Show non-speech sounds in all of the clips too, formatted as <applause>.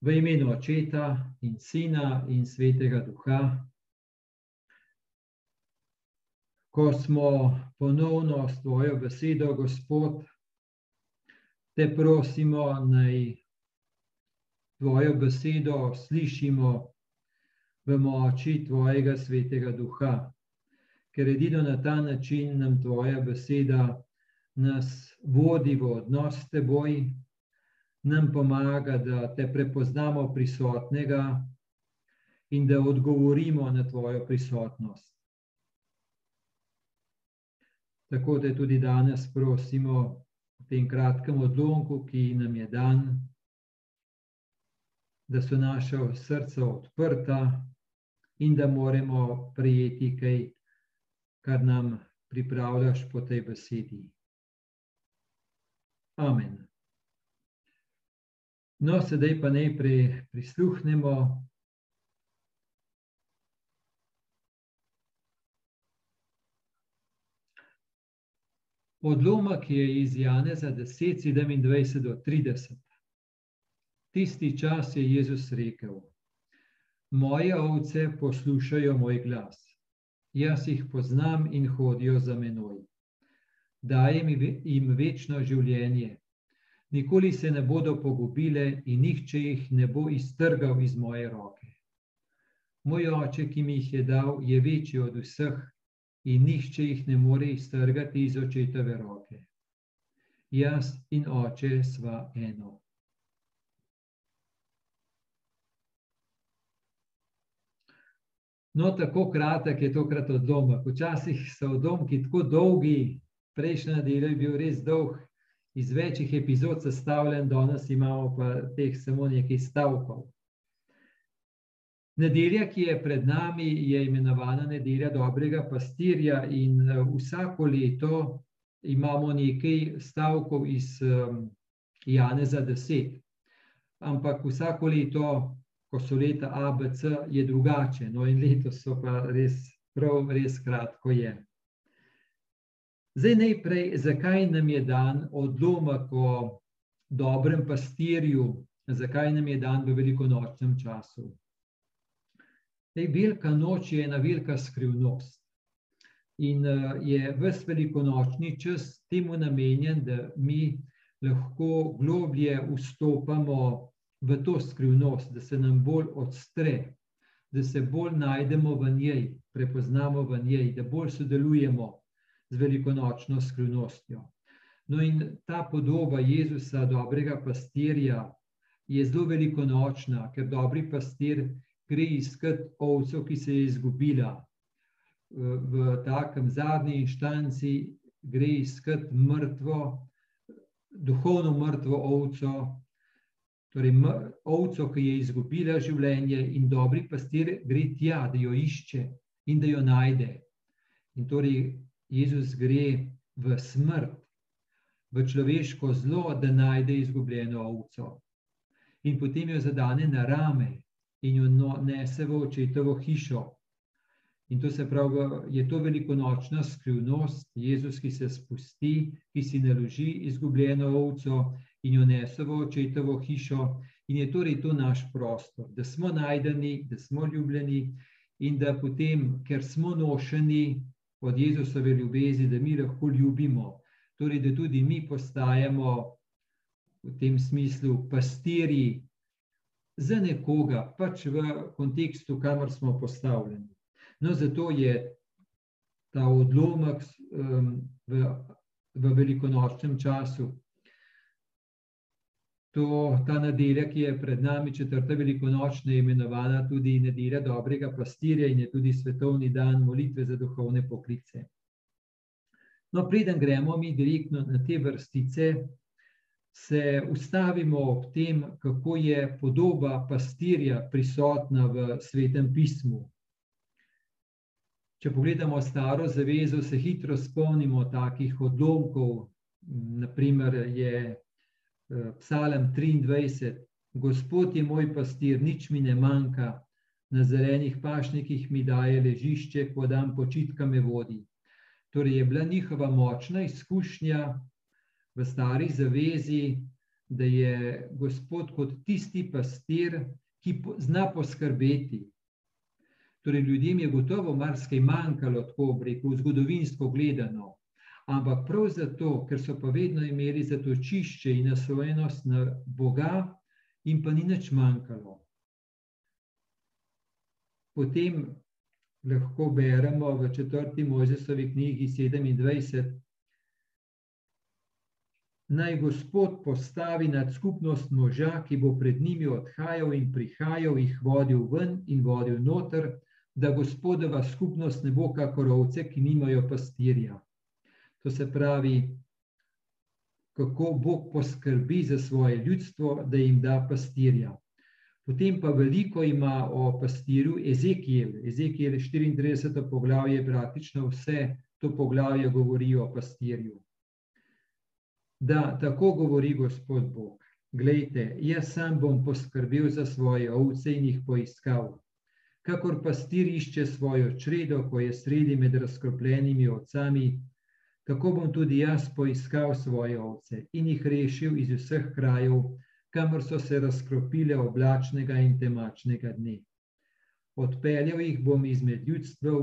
V imenu Očeta in Sina in Svetega Duha. Ko smo ponovno s Tvojo besedo, Gospod, te prosimo, naj Tvojo besedo slišimo v moči Tvojega Svetega Duha, ker edino na ta način nam Tvoja beseda nas vodi v odnos s Teboj nam pomaga, da te prepoznamo prisotnega in da odgovorimo na tvojo prisotnost. Tako da tudi danes prosimo v tem kratkem odlomku, ki nam je dan, da so naša srca odprta in da moramo prijeti kaj, kar nam pripravljaš po tej besedi. Amen. No, sedaj pa najprej prisluhnemo. Odlomek je iz Janeza 10, 27 do 30. Tisti čas je Jezus rekel: Moje ovce poslušajo moj glas. Jaz jih poznam in hodijo za menoj. Dajem jim večno življenje nikoli se ne bodo pogubile in nihče jih ne bo iztrgal iz moje roke. Moj oče, ki mi jih je dal, je večji od vseh in nihče jih ne more iztrgati iz očetove roke. Jaz in oče sva eno. No, tako kratek je tokrat odlomek. Včasih so odlomki tako dolgi, prejšnja nedelja je bil res dolg, iz večjih epizod sestavljen, danes imamo pa teh samo nekaj stavkov. Nedelja, ki je pred nami, je imenovana Nedelja dobrega pastirja, in eh, vsako leto imamo nekaj stavkov iz um, Janeza 10. Ampak vsako leto, ko so leta ABC, je drugače. No, in letos so pa res, prav, res kratko je. Zdaj, najprej, zakaj nam je dan odlomek o dobrem pastirju, zakaj nam je dan v velikonočnem času? Tej velika noč je ena velika skrivnost. In je ves velikonočni čas temu namenjen, da mi lahko globlje vstopamo v to skrivnost, da se nam bolj odstre, da se bolj najdemo v njej, prepoznamo v njej, da bolj sodelujemo z velikonočno skrivnostjo. No, in ta podoba Jezusa, dobrega pastirja, je zelo velikonočna, ker dobri pastir gre iskati ovco, ki se je izgubila. V takem zadnji inštanci gre iskati mrtvo, duhovno mrtvo ovco, torej ovco, ki je izgubila življenje, in dobri pastir gre tja, da jo išče in da jo najde. In torej Jezus gre v smrt, v človeško zlo, da najde izgubljeno ovco. In potem jo zadane na rame in jo no, nese v očetovo hišo. In to se pravi, je to velikonočna skrivnost, Jezus, ki se spusti, ki si naloži izgubljeno ovco in jo nese v očetovo hišo. In je torej to naš prostor, da smo najdeni, da smo ljubljeni in da potem, ker smo nošeni, od Jezusove ljubezni, da mi lahko ljubimo, torej da tudi mi postajamo v tem smislu pastirji za nekoga, pač v kontekstu, kamor smo postavljeni. No, zato je ta odlomek um, v, v velikonočnem času To, ta nedelja, ki je pred nami, četrta velikonočna, je imenovana tudi nedelja dobrega pastirja in je tudi svetovni dan molitve za duhovne poklice. No, preden gremo mi direktno na te vrstice, se ustavimo ob tem, kako je podoba pastirja prisotna v svetem pismu. Če pogledamo staro zavezo, se hitro spomnimo takih odlomkov, naprimer je Psalem 23, Gospod je moj pastir, nič mi ne manjka, na zelenih pašnikih mi daje ležišče, ko dan počitka me vodi. Torej je bila njihova močna izkušnja v stari zavezi, da je Gospod kot tisti pastir, ki zna poskrbeti. Torej, ljudem je gotovo marsikaj manjkalo, tako rekel, zgodovinsko gledano. Ampak prav zato, ker so pa vedno imeli zatočišče in naslovenost na Boga, jim pa ni nič manjkalo. Potem lahko beremo v četrti Mojzesovi knjigi 27, naj Gospod postavi nad skupnost moža, ki bo pred njimi odhajal in prihajal, jih vodil ven in vodil noter, da Gospodova skupnost ne bo kakor ovce, ki nimajo pastirja. To se pravi, kako Bog poskrbi za svoje ljudstvo, da jim da pastirja. Potem pa veliko ima o pastirju Ezekiel. Ezekiel 34. poglavje, praktično vse to poglavje govori o pastirju da tako govori Gospod Bog. Glejte, jaz sam bom poskrbel za svoje ovce in jih poiskal. Kakor pastir išče svojo čredo, ko je sredi med razkropljenimi ovcami, tako bom tudi jaz poiskal svoje ovce in jih rešil iz vseh krajev, kamor so se razkropile oblačnega in temačnega dne. Odpeljal jih bom izmed ljudstv,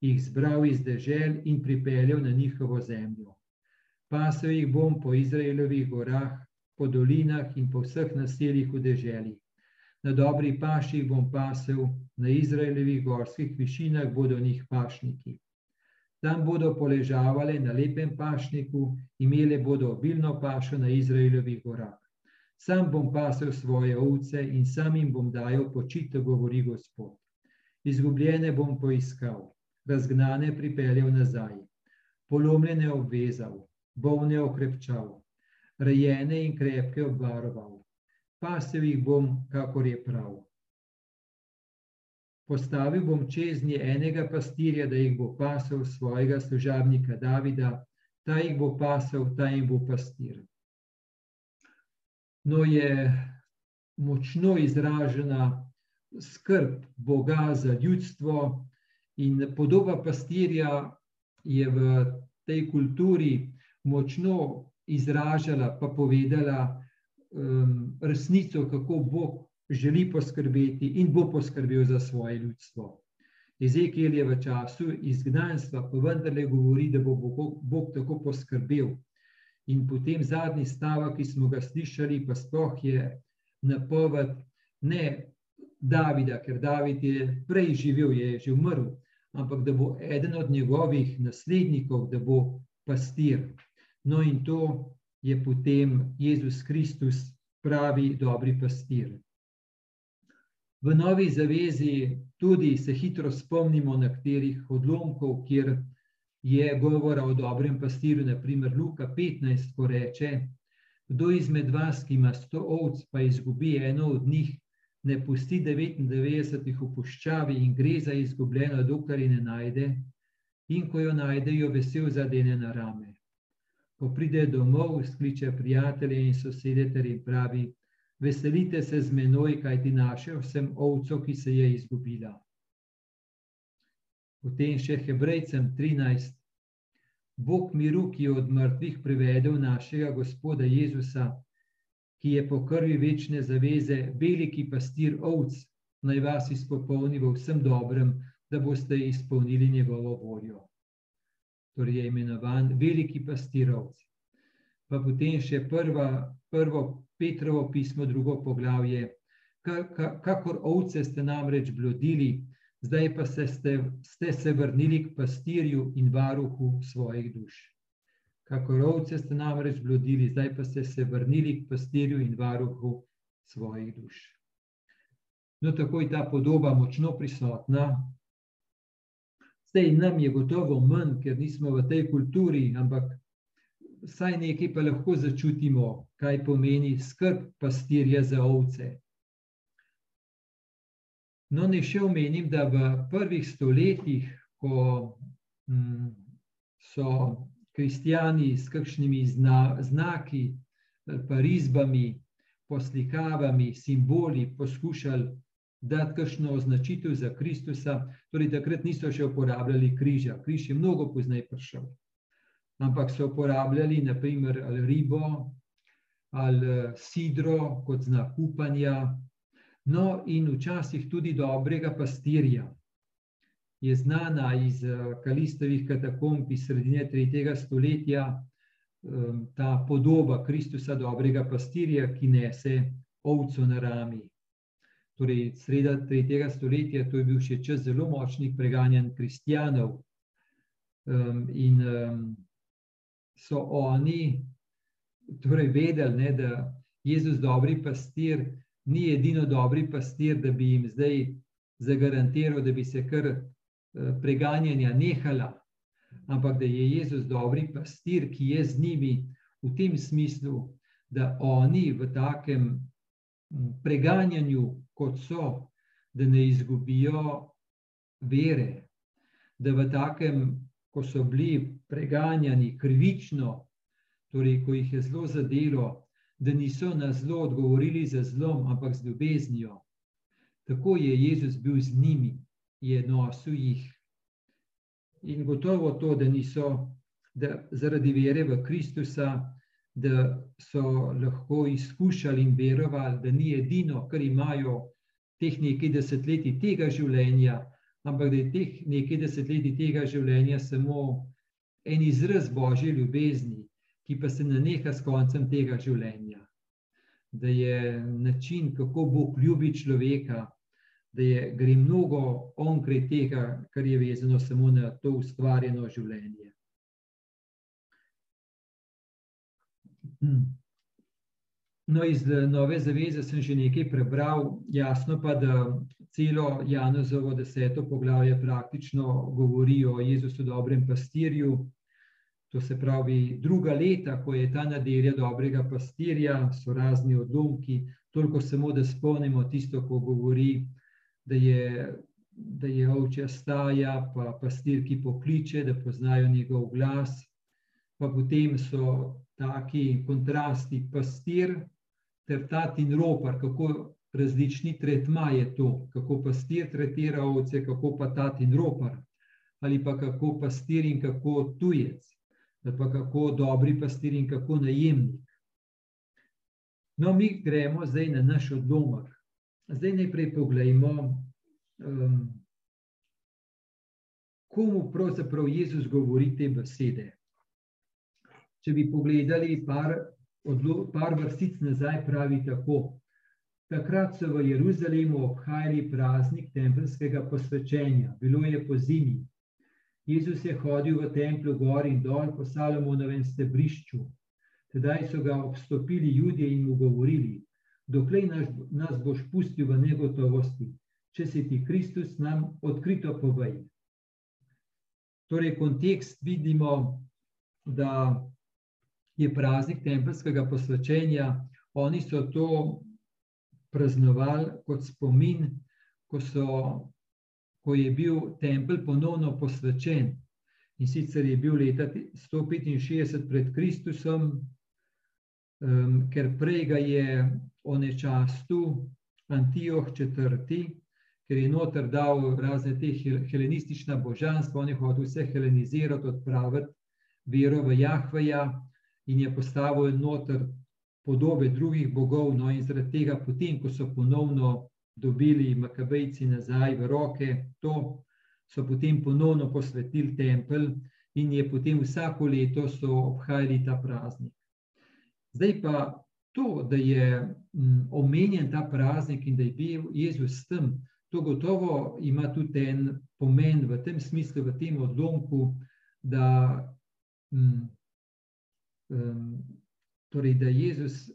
jih zbral iz dežel in pripeljal na njihovo zemljo. Pasel jih bom po Izraelovih gorah, po dolinah in po vseh naseljih v deželi. Na dobri paših bom pasel, na Izraelovih gorskih višinah bodo njih pašniki. Tam bodo poležavale na lepem pašniku, imele bodo obilno pašo na Izraelovih gorah. Sam bom pasel svoje ovce in sam jim bom dajal počito, govori Gospod. Izgubljene bom poiskal, razgnane pripeljal nazaj, polomljene obvezal, bolne okrepčal, rejene in krepke obvaroval, pasel jih bom, kakor je prav. Postavil bom čez nje enega pastirja, da jih bo pasel svojega služabnika Davida, ta jih bo pasel, ta jim bo pastir. No, je močno izražena skrb Boga za ljudstvo, in podoba pastirja je v tej kulturi močno izražala, pa povedala um, resnico, kako Bog želi poskrbeti in bo poskrbel za svoje ljudstvo. Ezekiel je v času izgnanstva, pa vendarle govori, da bo Bog, Bog tako poskrbel. In potem zadnji stavek, ki smo ga slišali, pa sploh je napoved ne Davida, ker David je prej živel, je že umrl, ampak da bo eden od njegovih naslednikov, da bo pastir. No, in to je potem Jezus Kristus, pravi, dobri pastir. V novi zavezi tudi se hitro spomnimo nekaterih odlomkov, kjer je govora o dobrem pastirju, naprimer Luka 15, ko reče: Kdo izmed vas, ki ima sto ovc, pa izgubi eno od njih, ne pusti 99 v puščavi in gre za izgubljeno, dokler je ne najde, in ko jo najde, jo vesel zadene na rame. Ko pride domov, skliče prijatelje in sosede ter jim pravi: Veselite se z menoj, kaj ti našel sem ovco, ki se je izgubila. Potem še Hebrejcem 13. Bog miru, ki je od mrtvih privedel našega Gospoda Jezusa, ki je po krvi večne zaveze, veliki pastir ovc, naj vas izpopolni v vsem dobrem, da boste izpolnili njegovo voljo torej je imenovan veliki pastirovc. Pa potem še prva, prvo Petrovo pismo, drugo poglavje. Kakor ovce ste namreč blodili, zdaj pa se ste, ste se vrnili k pastirju in varuhu svojih duš. Kakor ovce ste namreč blodili, zdaj pa ste se vrnili k pastirju in varuhu svojih duš. No, tako je ta podoba močno prisotna Zdaj nam je gotovo manj, ker nismo v tej kulturi, ampak vsaj nekaj pa lahko začutimo, kaj pomeni skrb pastirja za ovce. No, ne še omenim, da v prvih stoletjih, ko hm, so kristijani s kakšnimi zna, znaki, pa risbami, poslikavami, simboli poskušali dati kakšno označitev za Kristusa, torej takrat niso še uporabljali križa. Križ je mnogo pozneje prišel. Ampak so uporabljali naprimer ribo ali sidro kot znak upanja, no in včasih tudi dobrega pastirja. Je znana iz Kalistovih katakomb iz sredine 3. stoletja ta podoba Kristusa, dobrega pastirja, ki nese ovco na rami. Torej, sreda 3. stoletja, to je bil še čas zelo močnih preganjanj kristijanov. In so oni torej vedeli, ne, da Jezus, dobri pastir, ni edino dobri pastir, da bi jim zdaj zagarantiral, da bi se kar eh, preganjanja nehala, ampak da je Jezus dobri pastir, ki je z njimi v tem smislu, da oni v takem preganjanju, kot so, da ne izgubijo vere, da v takem, ko so bili preganjani krivično, torej, ko jih je zelo zadelo, da niso na zlo odgovorili za zlom, ampak z ljubeznijo. Tako je Jezus bil z njimi, je nosil jih. In gotovo to, da niso, da zaradi vere v Kristusa, da so lahko izkušali in verovali, da ni edino, kar imajo teh nekaj desetletij tega življenja, ampak da je teh nekaj desetletij tega življenja samo en izraz Božje ljubezni, ki pa se ne neha s koncem tega življenja. Da je način, kako Bog ljubi človeka, da je, gre mnogo onkraj tega, kar je vezano samo na to ustvarjeno življenje. Hm. No, iz nove zaveze sem že nekaj prebral, jasno pa, da celo Janozovo deseto poglavje praktično govori o Jezusu dobrem pastirju, To se pravi, druga leta, ko je ta nedelja dobrega pastirja, so razni odlomki, toliko samo, da spomnimo tisto, ko govori, da je, da je ovčja staja, pa pastir, ki pokliče, da poznajo njegov glas. Pa potem so taki kontrasti, pastir ter tatin ropar, kako različni tretma je to, kako pastir tretira ovce, kako pa tatin ropar, ali pa kako pastir in kako tujec pa kako dobri pastir in kako najemnik. No, mi gremo zdaj na naš odlomek. Zdaj najprej pogledajmo, um, komu pravzaprav Jezus govori te besede. Če bi pogledali par, par vrstic nazaj, pravi tako. Takrat so v Jeruzalemu obhajali praznik tempelskega posvečenja. Bilo je po zimi, Jezus je hodil v templju gor in dol po Salomonovem stebrišču. Tedaj so ga obstopili ljudje in mu govorili: Dokler nas, nas boš pustil v negotovosti, če si ti Kristus, nam odkrito povej. Torej, kontekst vidimo, da je praznik tempelskega posvečenja. Oni so to praznovali kot spomin, ko so ko je bil tempelj ponovno posvečen. In sicer je bil leta 165 pred Kristusom, um, ker prej ga je onečastil Antioh IV., ker je noter dal razne te helenistična božanstva, on je hotel vse helenizirati, odpraviti vero v Jahveja in je postavil noter podobe drugih bogov, no in zaradi tega potem, ko so ponovno dobili Makabejci nazaj v roke, to so potem ponovno posvetili tempelj in je potem vsako leto so obhajali ta praznik. Zdaj pa to, da je omenjen ta praznik in da je bil Jezus tam, to gotovo ima tudi en pomen v tem smislu, v tem odlomku, da, um, torej, da Jezus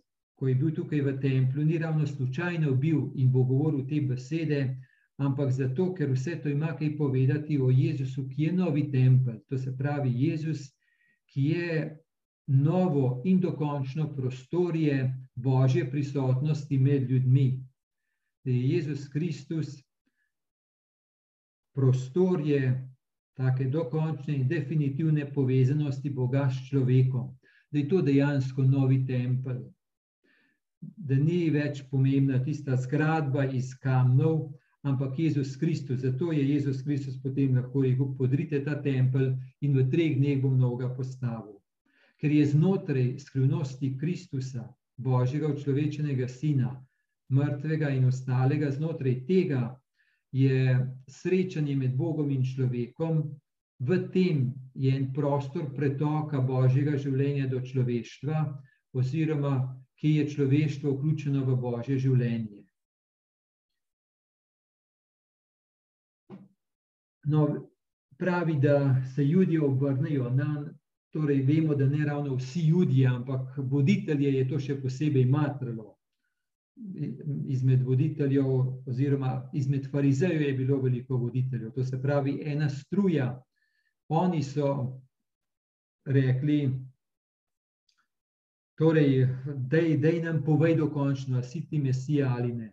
ko je bil tukaj v templju, ni ravno slučajno bil in bo govoril te besede, ampak zato, ker vse to ima kaj povedati o Jezusu, ki je novi tempelj. To se pravi Jezus, ki je novo in dokončno prostorje Božje prisotnosti med ljudmi. Da je Jezus Kristus prostorje take dokončne in definitivne povezanosti Boga s človekom. Da je to dejansko novi tempelj da ni več pomembna tista zgradba iz kamnov, ampak Jezus Kristus. Zato je Jezus Kristus potem lahko rekel: Podrite ta tempelj in v treh dneh bom novega postavil. Ker je znotraj skrivnosti Kristusa Božjega človečenega sina, mrtvega in ostalega, znotraj tega je srečanje med Bogom in človekom, v tem je en prostor pretoka Božjega življenja do človeštva, oziroma ki je človeštvo vključeno v Božje življenje. No, pravi, da se ljudje obrnejo na, torej vemo, da ne ravno vsi ljudje, ampak voditelje je to še posebej matralo. Izmed voditeljev, oziroma izmed farizejev, je bilo veliko voditeljev, to se pravi, ena struja. Oni so rekli, torej, da nam povej dokončno, si ti mesija ali ne.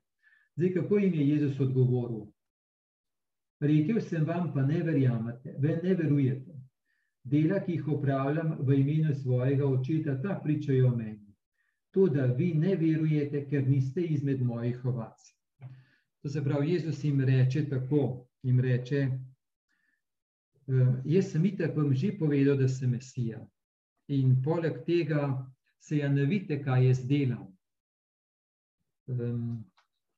Zdaj, kako jim je Jezus odgovoril? Rekel sem vam, pa ne verjamete, ne verujete. Dela, ki jih upravljam v imenu svojega očeta, ta pričajo o meni. To, da vi ne verujete, ker niste izmed mojih ovac. To se pravi, Jezus jim reče tako, jim reče, jaz sem itak vam že povedal, da sem Mesija. In poleg tega se ja ne vidite, kaj jaz delam.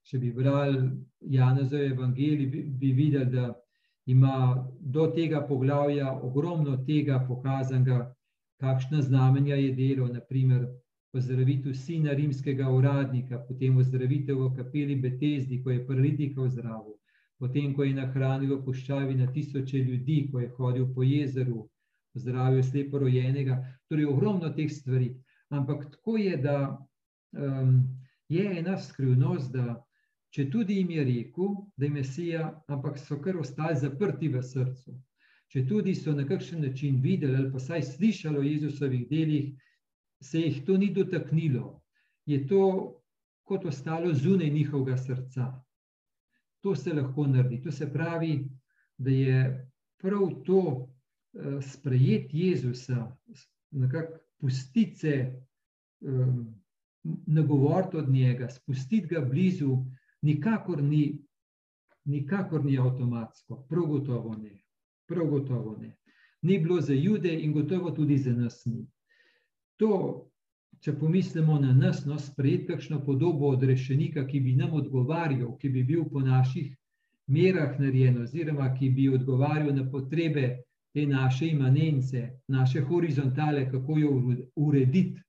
Če bi brali Janezov evangelij, bi, bi videli, da ima do tega poglavja ogromno tega pokazanega, kakšna znamenja je delo, naprimer pozdravitev sina rimskega uradnika, potem pozdravitev v kapeli Betezdi, ko je paralitika v zdravu, potem, ko je nahranil v puščavi na tisoče ljudi, ko je hodil po jezeru, zdravil slepo rojenega, torej ogromno teh stvari. Ampak tako je, da um, je ena skrivnost, da če tudi jim je rekel, da je Mesija, ampak so kar ostali zaprti v srcu. Če tudi so na kakšen način videli ali pa saj slišali o Jezusovih delih, se jih to ni dotaknilo, je to kot ostalo zunaj njihovega srca. To se lahko naredi. To se pravi, da je prav to uh, sprejet Jezusa, nekako pustiti se, um, nagovoriti od njega, spustiti ga blizu, nikakor ni, nikakor ni avtomatsko, prav gotovo ne. Prav gotovo ne. Ni bilo za jude in gotovo tudi za nas ni. To, če pomislimo na nas, no, sprejeti kakšno podobo odrešenika, ki bi nam odgovarjal, ki bi bil po naših merah narejen, oziroma ki bi odgovarjal na potrebe te naše imanence, naše horizontale, kako jo urediti,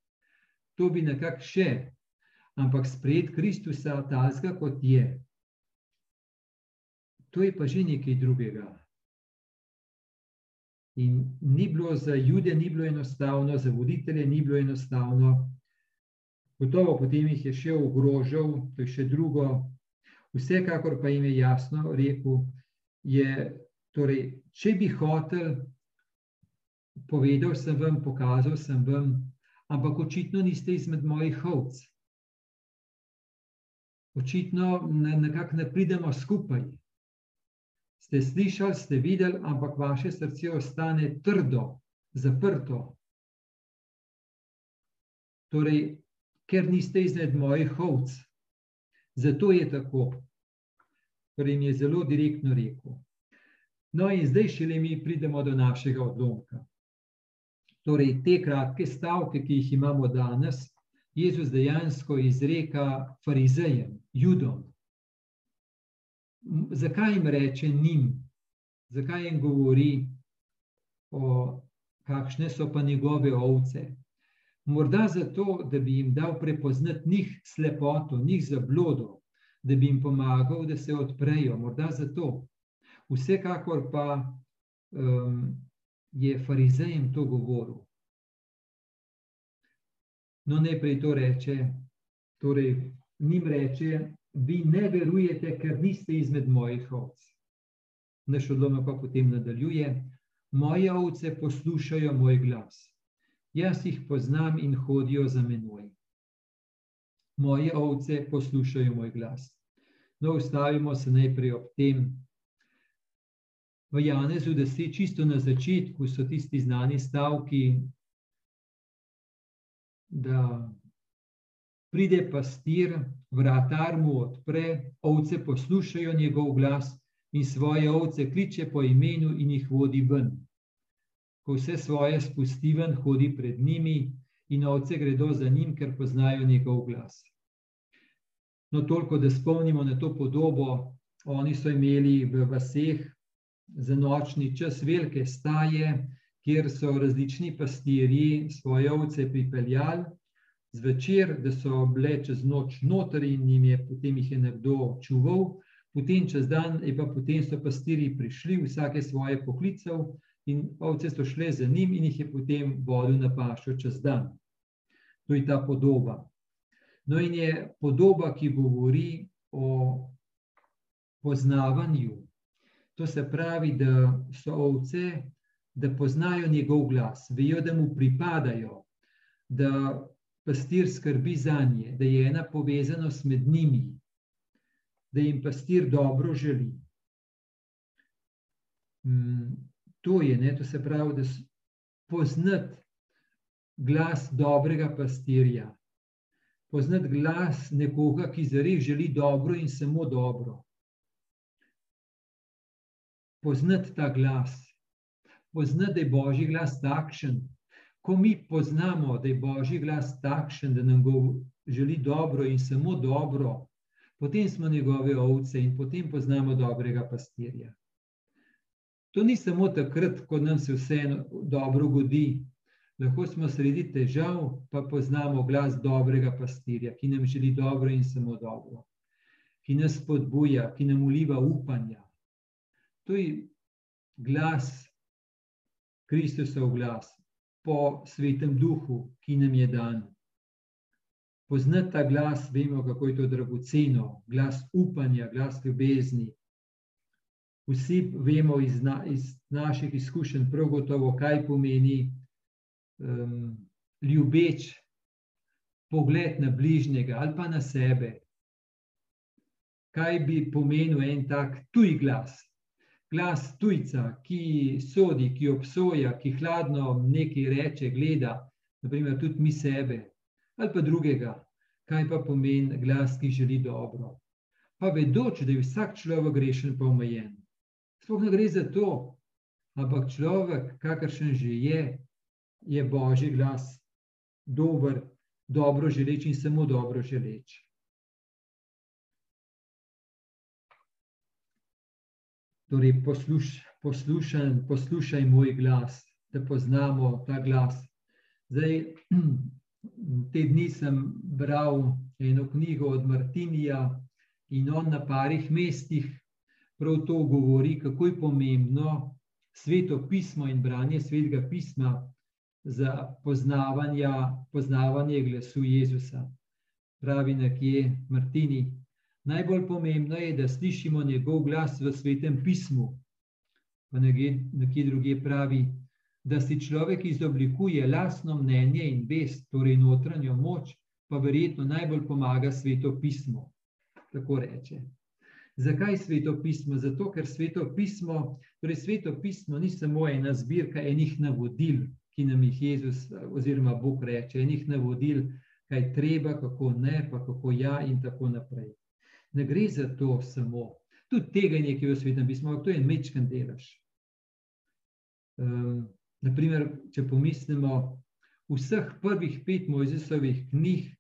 to bi nekako še ampak sprejeti Kristusa takega, kot je. To je pa že nekaj drugega. In ni bilo za ljudi, ni bilo enostavno, za voditelje ni bilo enostavno. Gotovo potem jih je še ogrožal, to je še drugo. Vsekakor pa jim je jasno rekel, je, torej, če bi hotel, povedal sem vam, pokazal sem vam, ampak očitno niste izmed mojih ovc očitno nekako ne pridemo skupaj. Ste slišali, ste videli, ampak vaše srce ostane trdo, zaprto. Torej, ker niste izmed mojih ovc. Zato je tako. Torej, mi je zelo direktno rekel. No, in zdaj šele mi pridemo do našega odlomka. Torej, te kratke stavke, ki jih imamo danes, Jezus dejansko izreka farizejem, judom. Zakaj jim reče njim, zakaj jim govori, o, kakšne so pa njegove ovce? Morda zato, da bi jim dal prepoznati njih slepoto, njih zablodo, da bi jim pomagal, da se odprejo, morda zato. Vsekakor pa um, je farizejem to govoril. No, najprej to reče, torej njim reče, vi ne verujete, ker niste izmed mojih ovc. Naš odlomek pa potem nadaljuje, moje ovce poslušajo moj glas. Jaz jih poznam in hodijo za menoj. Moje ovce poslušajo moj glas. No, ustavimo se najprej ob tem. V Janezu, da se čisto na začetku so tisti znani stavki, da pride pastir, vratar mu odpre, ovce poslušajo njegov glas in svoje ovce kliče po imenu in jih vodi ven. Ko vse svoje spusti ven, hodi pred njimi in ovce gredo za njim, ker poznajo njegov glas. No, toliko, da spomnimo na to podobo. Oni so imeli v vaseh za nočni čas velike staje, kjer so različni pastirji svoje ovce pripeljali zvečer, da so bile čez noč noter in jim je potem jih je nekdo čuval, potem čez dan, in pa potem so pastirji prišli, vsake svoje poklicev, in ovce so šle za njim, in jih je potem vodil na pašo čez dan. To je ta podoba. No, in je podoba, ki govori o poznavanju. To se pravi, da so ovce, da poznajo njegov glas, vejo, da mu pripadajo, da pastir skrbi za nje, da je ena povezanost med njimi, da jim pastir dobro želi. Mm, to je, ne, to se pravi, da poznati glas dobrega pastirja, poznati glas nekoga, ki zares želi dobro in samo dobro. Poznati ta glas, poznati, da je božji glas takšen, ko mi poznamo, da je božji glas takšen, da nam go želi dobro in samo dobro, potem smo njegove ovce in potem poznamo dobrega pastirja. To ni samo takrat, ko nam se vse dobro godi. Lahko smo sredi težav, pa poznamo glas dobrega pastirja, ki nam želi dobro in samo dobro, ki nas spodbuja, ki nam uliva upanja. To je glas, Kristusov glas, po svetem duhu, ki nam je dan. Poznati ta glas, vemo, kako je to dragoceno, glas upanja, glas ljubezni, Vsi vemo iz, na, iz naših izkušenj, prav gotovo, kaj pomeni um, ljubeč pogled na bližnjega ali pa na sebe. Kaj bi pomenil en tak tuj glas? Glas tujca, ki sodi, ki obsoja, ki hladno nekaj reče, gleda, naprimer tudi mi sebe ali pa drugega. Kaj pa pomeni glas, ki želi dobro? Pa vedoč, da je vsak človek grešen, pa omejen. Sploh ne gre za to, ampak človek, kakršen že je, je božji glas, dober, dobro želeč in samo dobro želeč. Torej, posluš, poslušaj, poslušaj moj glas, da poznamo ta glas. Zdaj, <clears throat> te dni sem bral eno knjigo od Martinija in on na parih mestih prav to govori, kako je pomembno sveto pismo in branje svetega pisma za poznavanje glasu Jezusa. Pravi nekje Martini. Najbolj pomembno je, da slišimo njegov glas v svetem pismu. Pa nekje druge pravi, da si človek izoblikuje lastno mnenje in vest, torej notranjo moč, pa verjetno najbolj pomaga sveto pismo. Tako reče. Zakaj sveto pismo? Zato, ker sveto pismo, torej sveto pismo ni samo ena zbirka enih navodil, ki nam jih Jezus oziroma Bog reče, enih navodil, kaj treba, kako ne, pa kako ja in tako naprej. Ne gre za to samo. Tudi tega je nekaj v pismu, ampak to je mečken delež. Um, naprimer, če pomislimo, vseh prvih pet Mojzesovih knjig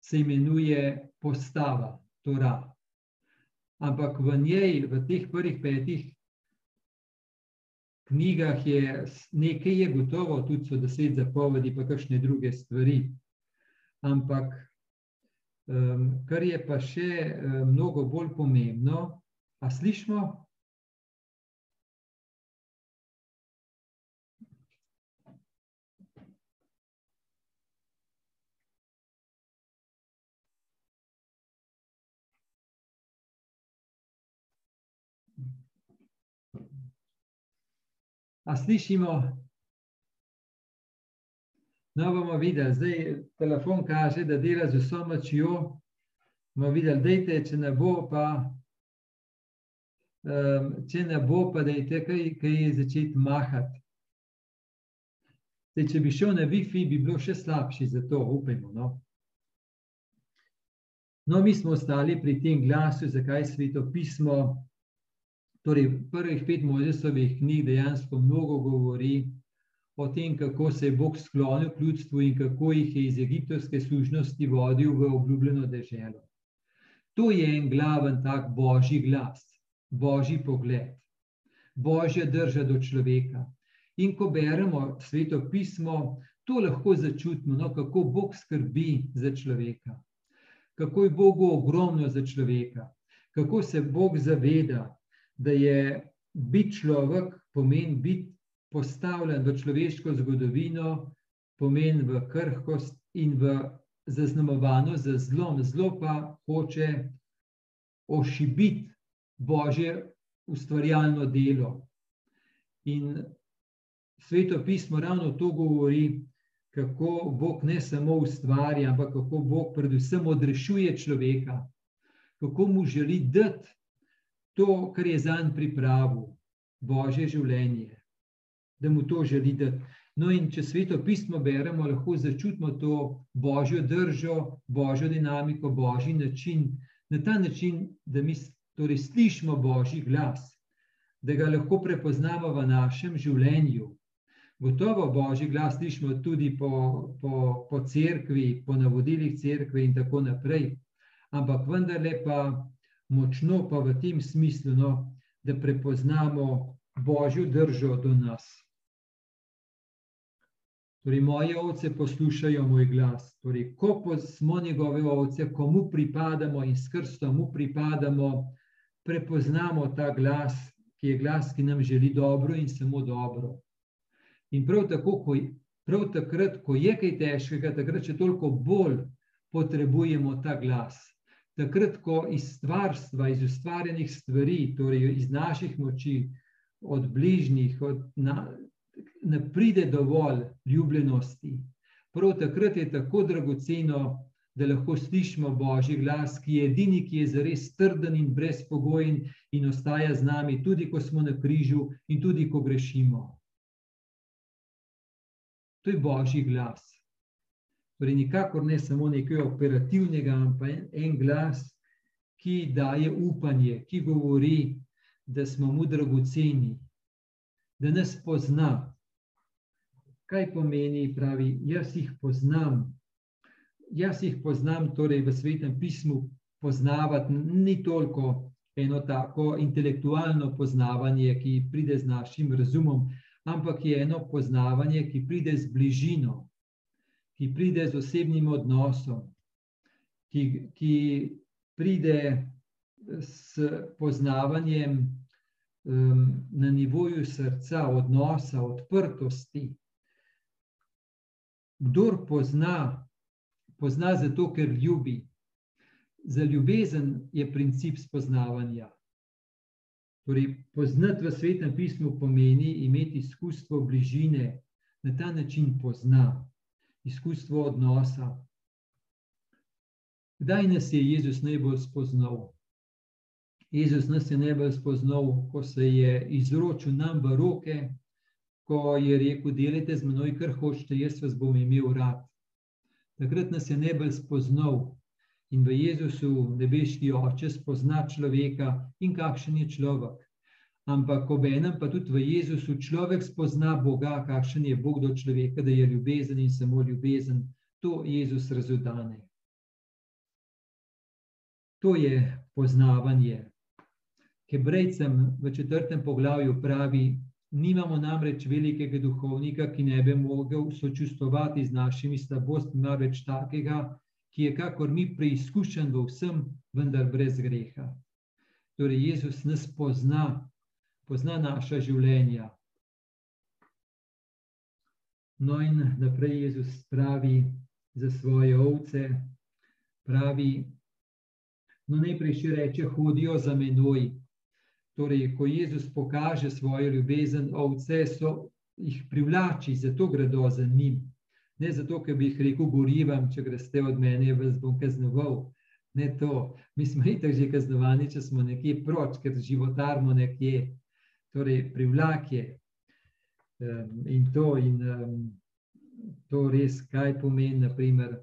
se imenuje postava, Torah ampak v njej, v teh prvih petih knjigah, je nekaj, je gotovo, tudi so deset zapovedi, pa kakšne druge stvari. Ampak, um, kar je pa še um, mnogo bolj pomembno, a slišmo, A slišimo? No, bomo videli, zdaj telefon kaže, da dela z vso močjo. bomo videli, dejte, če ne bo pa, um, če ne bo pa, dejte, kaj, kaj začeti mahati. Zdaj, če bi šel na Wi-Fi, bi bilo še slabši, zato upajmo. No? no, mi smo ostali pri tem glasu, zakaj sveto pismo Torej, prvih pet Mojzesovih knjig dejansko mnogo govori o tem, kako se je Bog sklonil k ljudstvu in kako jih je iz egiptovske služnosti vodil v obljubljeno deželo. To je en glaven tak božji glas, božji pogled, božja drža do človeka. In ko beremo sveto pismo, to lahko začutimo, no, kako Bog skrbi za človeka, kako je Bogu ogromno za človeka, kako se Bog zaveda, da je biti človek, pomeni biti postavljen v človeško zgodovino, pomeni v krhkost in v zaznamovano za zlom. Zlo pa hoče ošibiti božje ustvarjalno delo. In sveto pismo ravno to govori, kako Bog ne samo ustvarja, ampak kako Bog predvsem odrešuje človeka, kako mu želi dati to, kar je za njim pripravil, božje življenje, da mu to želi dati. No, in če sveto pismo beremo, lahko začutimo to božjo držo, božjo dinamiko, božji način, na ta način, da mi torej slišimo božji glas, da ga lahko prepoznamo v našem življenju. Gotovo božji glas slišimo tudi po, po, po cerkvi, po navodilih cerkve in tako naprej, ampak vendarle pa močno pa v tem smislu, no, da prepoznamo božjo držo do nas. Torej, moje ovce poslušajo moj glas. Torej, ko smo njegove ovce, komu pripadamo in s krstom mu pripadamo, prepoznamo ta glas, ki je glas, ki nam želi dobro in samo dobro. In prav tako, ko, prav takrat, ko je kaj težkega, takrat še toliko bolj potrebujemo ta glas. Takrat, ko iz stvarstva, iz ustvarjenih stvari, torej iz naših moči, od bližnjih, od na, ne pride dovolj ljubljenosti. Prav takrat je tako dragoceno, da lahko slišimo Božji glas, ki je edini, ki je zares trden in brezpogojen in ostaja z nami, tudi ko smo na križu in tudi ko grešimo. To je božji glas. Torej, nikakor ne samo nekaj operativnega, ampak en glas, ki daje upanje, ki govori, da smo mu dragoceni, da nas pozna. Kaj pomeni, pravi, jaz jih poznam. Jaz jih poznam, torej v svetem pismu poznavati ni toliko eno tako intelektualno poznavanje, ki pride z našim razumom, ampak je eno poznavanje, ki pride z bližino, ki pride z osebnim odnosom, ki, ki pride s poznavanjem um, na nivoju srca, odnosa, odprtosti. Kdor pozna, pozna zato, ker ljubi. Za ljubezen je princip spoznavanja. Torej, poznati v svetem pismu pomeni imeti izkustvo bližine, na ta način pozna, izkustvo odnosa. Kdaj nas je Jezus najbolj spoznal? Jezus nas je najbolj spoznal, ko se je izročil nam v roke, ko je rekel: Delite z menoj, kar hočete, jaz vas bom imel rad. Takrat nas je najbolj spoznal, in v Jezusu nebeški oče spozna človeka in kakšen je človek. Ampak ob enem pa tudi v Jezusu človek spozna Boga, kakšen je Bog do človeka, da je ljubezen in samo ljubezen. To Jezus razudane. To je poznavanje. Hebrejcem v četrtem poglavju pravi, nimamo namreč velikega duhovnika, ki ne bi mogel sočustovati z našimi slabostmi, marveč takega, ki je kakor mi preizkušen v vsem, vendar brez greha. Torej, Jezus nas pozna, pozna naša življenja. No, in naprej Jezus pravi za svoje ovce, pravi, no, najprej še reče: hodijo za menoj. Torej, ko Jezus pokaže svojo ljubezen, ovce so jih privlači, zato gredo za njim. Ne zato, ker bi jih rekel, gorivam, če greste od mene, vas bom kaznoval. Ne to. Mi smo itak že kaznovani, če smo nekje proč, ker životarmo nekje. Torej, privlak je. Um, in to, in um, to res, kaj pomeni, naprimer,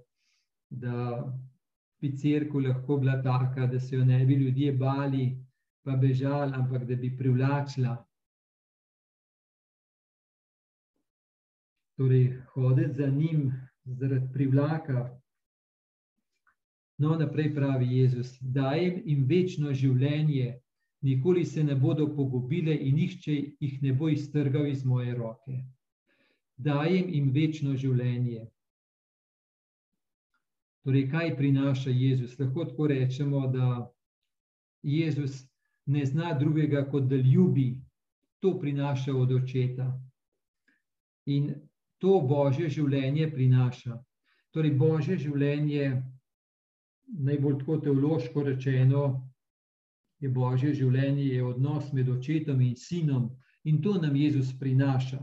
da bi crkva lahko bila taka, da se jo ne bi ljudje bali, pa bežali, ampak da bi privlačila torej hoditi za njim zaradi privlaka. No, naprej pravi Jezus, dajem jim večno življenje, nikoli se ne bodo pogubile in nihče jih ne bo iztrgal iz moje roke. Dajem jim večno življenje. Torej, kaj prinaša Jezus? Lahko tako rečemo, da Jezus ne zna drugega, kot da ljubi, to prinaša od očeta. In to božje življenje prinaša. Torej, božje življenje, najbolj tako teološko rečeno, je božje življenje, je odnos med očetom in sinom, in to nam Jezus prinaša.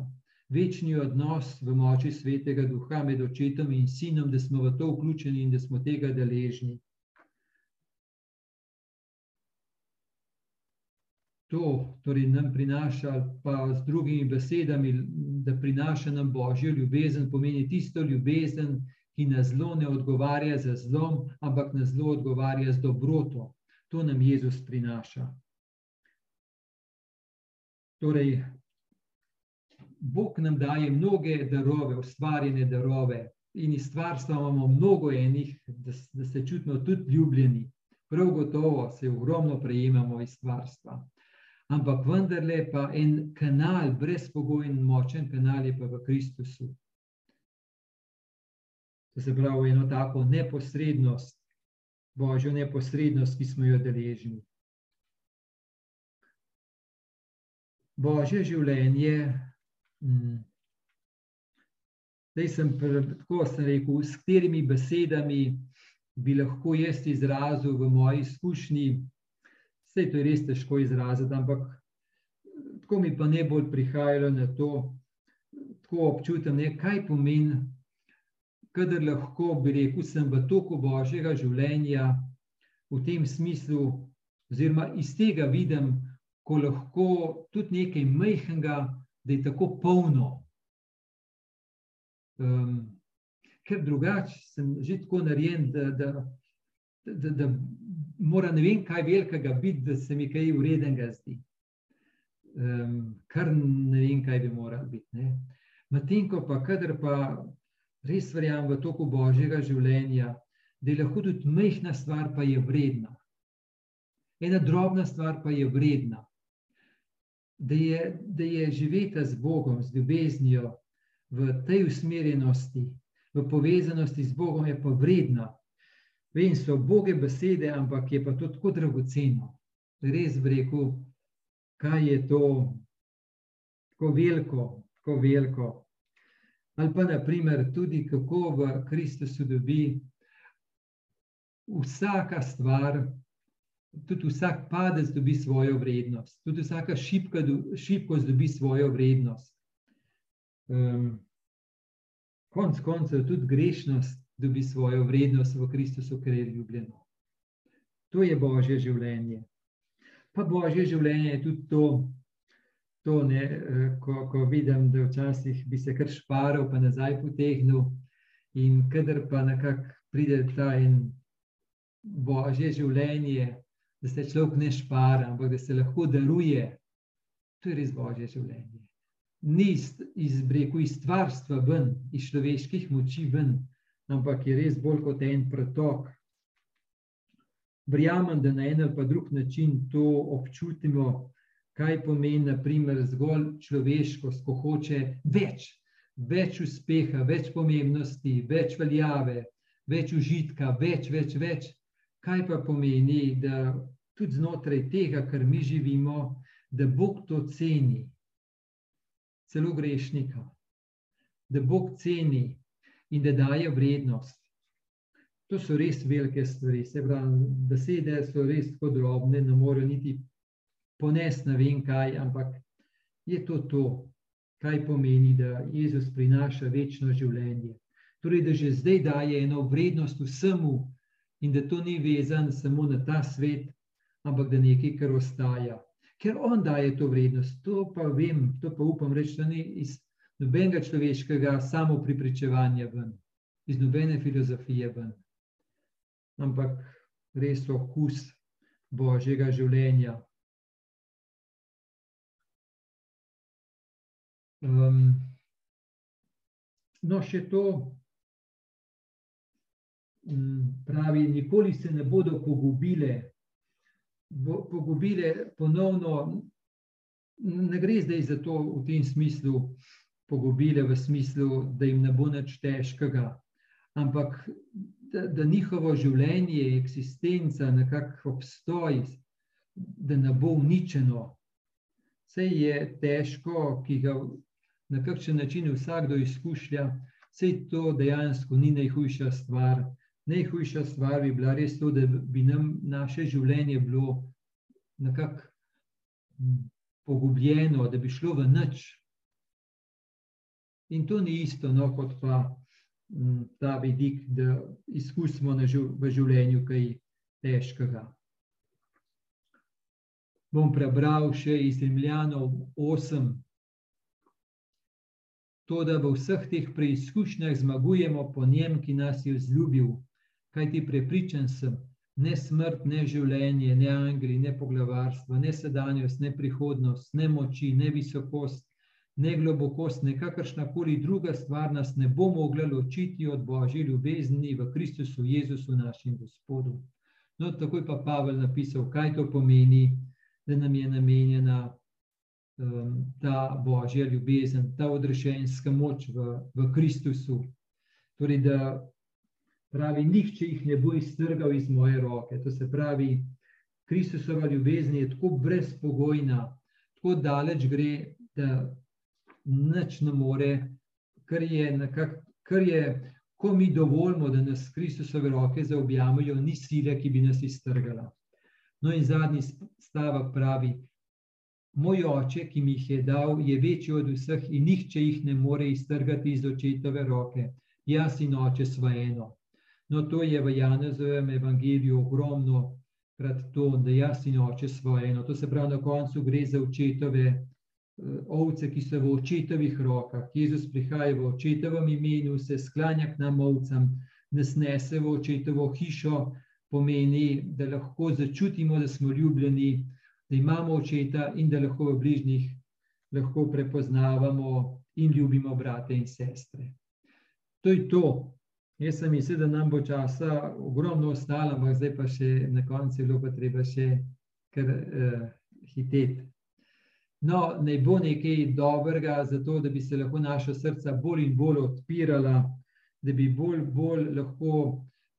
Večni odnos v moči svetega duha med očetom in sinom, da smo v to vključeni in da smo tega deležni. To torej nam prinaša, pa z drugimi besedami, da prinaša nam božjo ljubezen, pomeni tisto ljubezen, ki na zlo ne odgovarja z zlom, ampak na zlo odgovarja z dobroto. To nam Jezus prinaša. Torej, Bog nam daje mnoge darove, ustvarjene darove, in iz stvarstva imamo mnogo enih, da, da se čutimo tudi ljubljeni. Prav gotovo se ogromno prejemamo iz stvarstva. Ampak vendarle pa en kanal, brezpogojen, močen kanal je pa v Kristusu. To se pravi, eno tako neposrednost, božjo neposrednost, ki smo jo deležni. Božje življenje, mm, zdaj sem tako sem rekel, s katerimi besedami bi lahko jaz izrazil v moji izkušnji, vse to je res težko izraziti, ampak tako mi pa ne bolj prihajalo na to, tako občutam, ne, kaj pomeni kadar lahko bi rekel, sem v toku božjega življenja, v tem smislu, oziroma iz tega vidim, ko lahko tudi nekaj majhnega, da je tako polno. Um, ker drugače sem že tako narejen, da, da, da, da mora ne vem, kaj velikega biti, da se mi kaj uredenega zdi. Um, kar ne vem, kaj bi moral biti. Medtem ko pa, kadar pa res verjamem v toku božjega življenja, da je lahko tudi majhna stvar, pa je vredna. Ena drobna stvar pa je vredna. Da je, da je živeti z Bogom, z ljubeznijo, v tej usmerjenosti, v povezanosti z Bogom, je pa vredna. Vem, so boge besede, ampak je pa to tako dragoceno. Res bi rekel, kaj je to tako veliko, tako veliko. Ali pa naprimer tudi, kako v Kristusu dobi vsaka stvar, tudi vsak padec dobi svojo vrednost, tudi vsaka šipka, šipkost dobi svojo vrednost. Um, konc koncev tudi grešnost dobi svojo vrednost v Kristusu, ker je ljubljeno. To je Božje življenje. Pa Božje življenje je tudi to, to, ne, eh, ko, ko vidim, da včasih bi se kar šparil, pa nazaj potegnil, in kader pa nekako pride ta en božje življenje, da se človek ne špara, ampak da se lahko daruje, to je res božje življenje. Ni iz breku, iz stvarstva ven, iz človeških moči ven, ampak je res bolj kot en pretok. Verjamem, da na en ali pa drug način to občutimo, kaj pomeni, naprimer, zgolj človeškost, ko hoče več, več uspeha, več pomembnosti, več veljave, več užitka, več, več, več. Kaj pa pomeni, da tudi znotraj tega, kar mi živimo, da Bog to ceni, celo grešnika, da Bog ceni in da daje vrednost. To so res velike stvari, se pravi, besede so res tako drobne, ne morejo niti pones ne vem kaj, ampak je to to, kaj pomeni, da Jezus prinaša večno življenje. Torej, da že zdaj daje eno vrednost vsemu in da to ni vezan samo na ta svet, ampak da nekaj, kar ostaja. Ker on daje to vrednost, to pa vem, to pa upam reči, da ni iz nobenega človeškega samo pripričevanja ven, iz nobene filozofije ven, ampak res okus Božjega življenja, Um, No, še to pravi, nikoli se ne bodo pogubile, bo, pogubile ponovno. Ne gre zdaj za to v tem smislu, pogubile v smislu, da jim ne bo nič težkega, ampak da, da njihovo življenje, eksistenca, nekako obstoj, da ne bo uničeno. Vse je težko, ki ga na kakšen način vsakdo izkušnja, vse to dejansko ni najhujša stvar. Najhujša stvar bi bila res to, da bi nam naše življenje bilo nekako pogubljeno, da bi šlo v nič. In to ni isto, no, kot pa ta vidik, da izkusimo v življenju kaj težkega. Bom prebral še iz Rimljanov 8, to, da v vseh teh preizkušnjah zmagujemo po njem, ki nas je vzljubil, kaj ti prepričan sem, ne smrt, ne življenje, ne angeli, ne poglavarstvo, ne sedanjost, ne prihodnost, ne moči, ne visokost, ne globokost, ne kakršna koli druga stvar nas ne bo mogla ločiti od Božje ljubezni v Kristusu Jezusu, našem Gospodu. No, takoj pa Pavel napisal, kaj to pomeni, da nam je namenjena um, ta božja ljubezen, ta odrešenska moč v, v Kristusu. Torej, da pravi, nihče jih ne bo iztrgal iz moje roke. To se pravi, Kristusova ljubezen je tako brezpogojna, tako daleč gre, da nič ne more, kar je, nekak, kar je ko mi dovolimo, da nas Kristusove roke zaobjamejo, ni sile, ki bi nas iztrgala. No, in zadnji stavek pravi, Moj oče, ki mi jih je dal, je večji od vseh in nihče jih ne more iztrgati iz očetove roke. Jaz in oče sva eno. No, to je v Janezovem evangeliju ogromno krat to, da jaz in oče sva eno. To se pravi, na koncu gre za očetove ovce, ki so v očetovih rokah. Jezus prihaja v očetovem imenu, se sklanja k nam ovcam, nas nese v očetovo hišo, pomeni, da lahko začutimo, da smo ljubljeni, da imamo očeta in da lahko v bližnjih lahko prepoznavamo in ljubimo brate in sestre. To je to. Jaz sem mislil, da nam bo časa ogromno ostalo, ampak zdaj pa še na koncu je bilo pa treba še kar uh, hiteti. No, naj bo nekaj dobrega za to, da bi se lahko naša srca bolj in bolj odpirala, da bi bolj, bolj lahko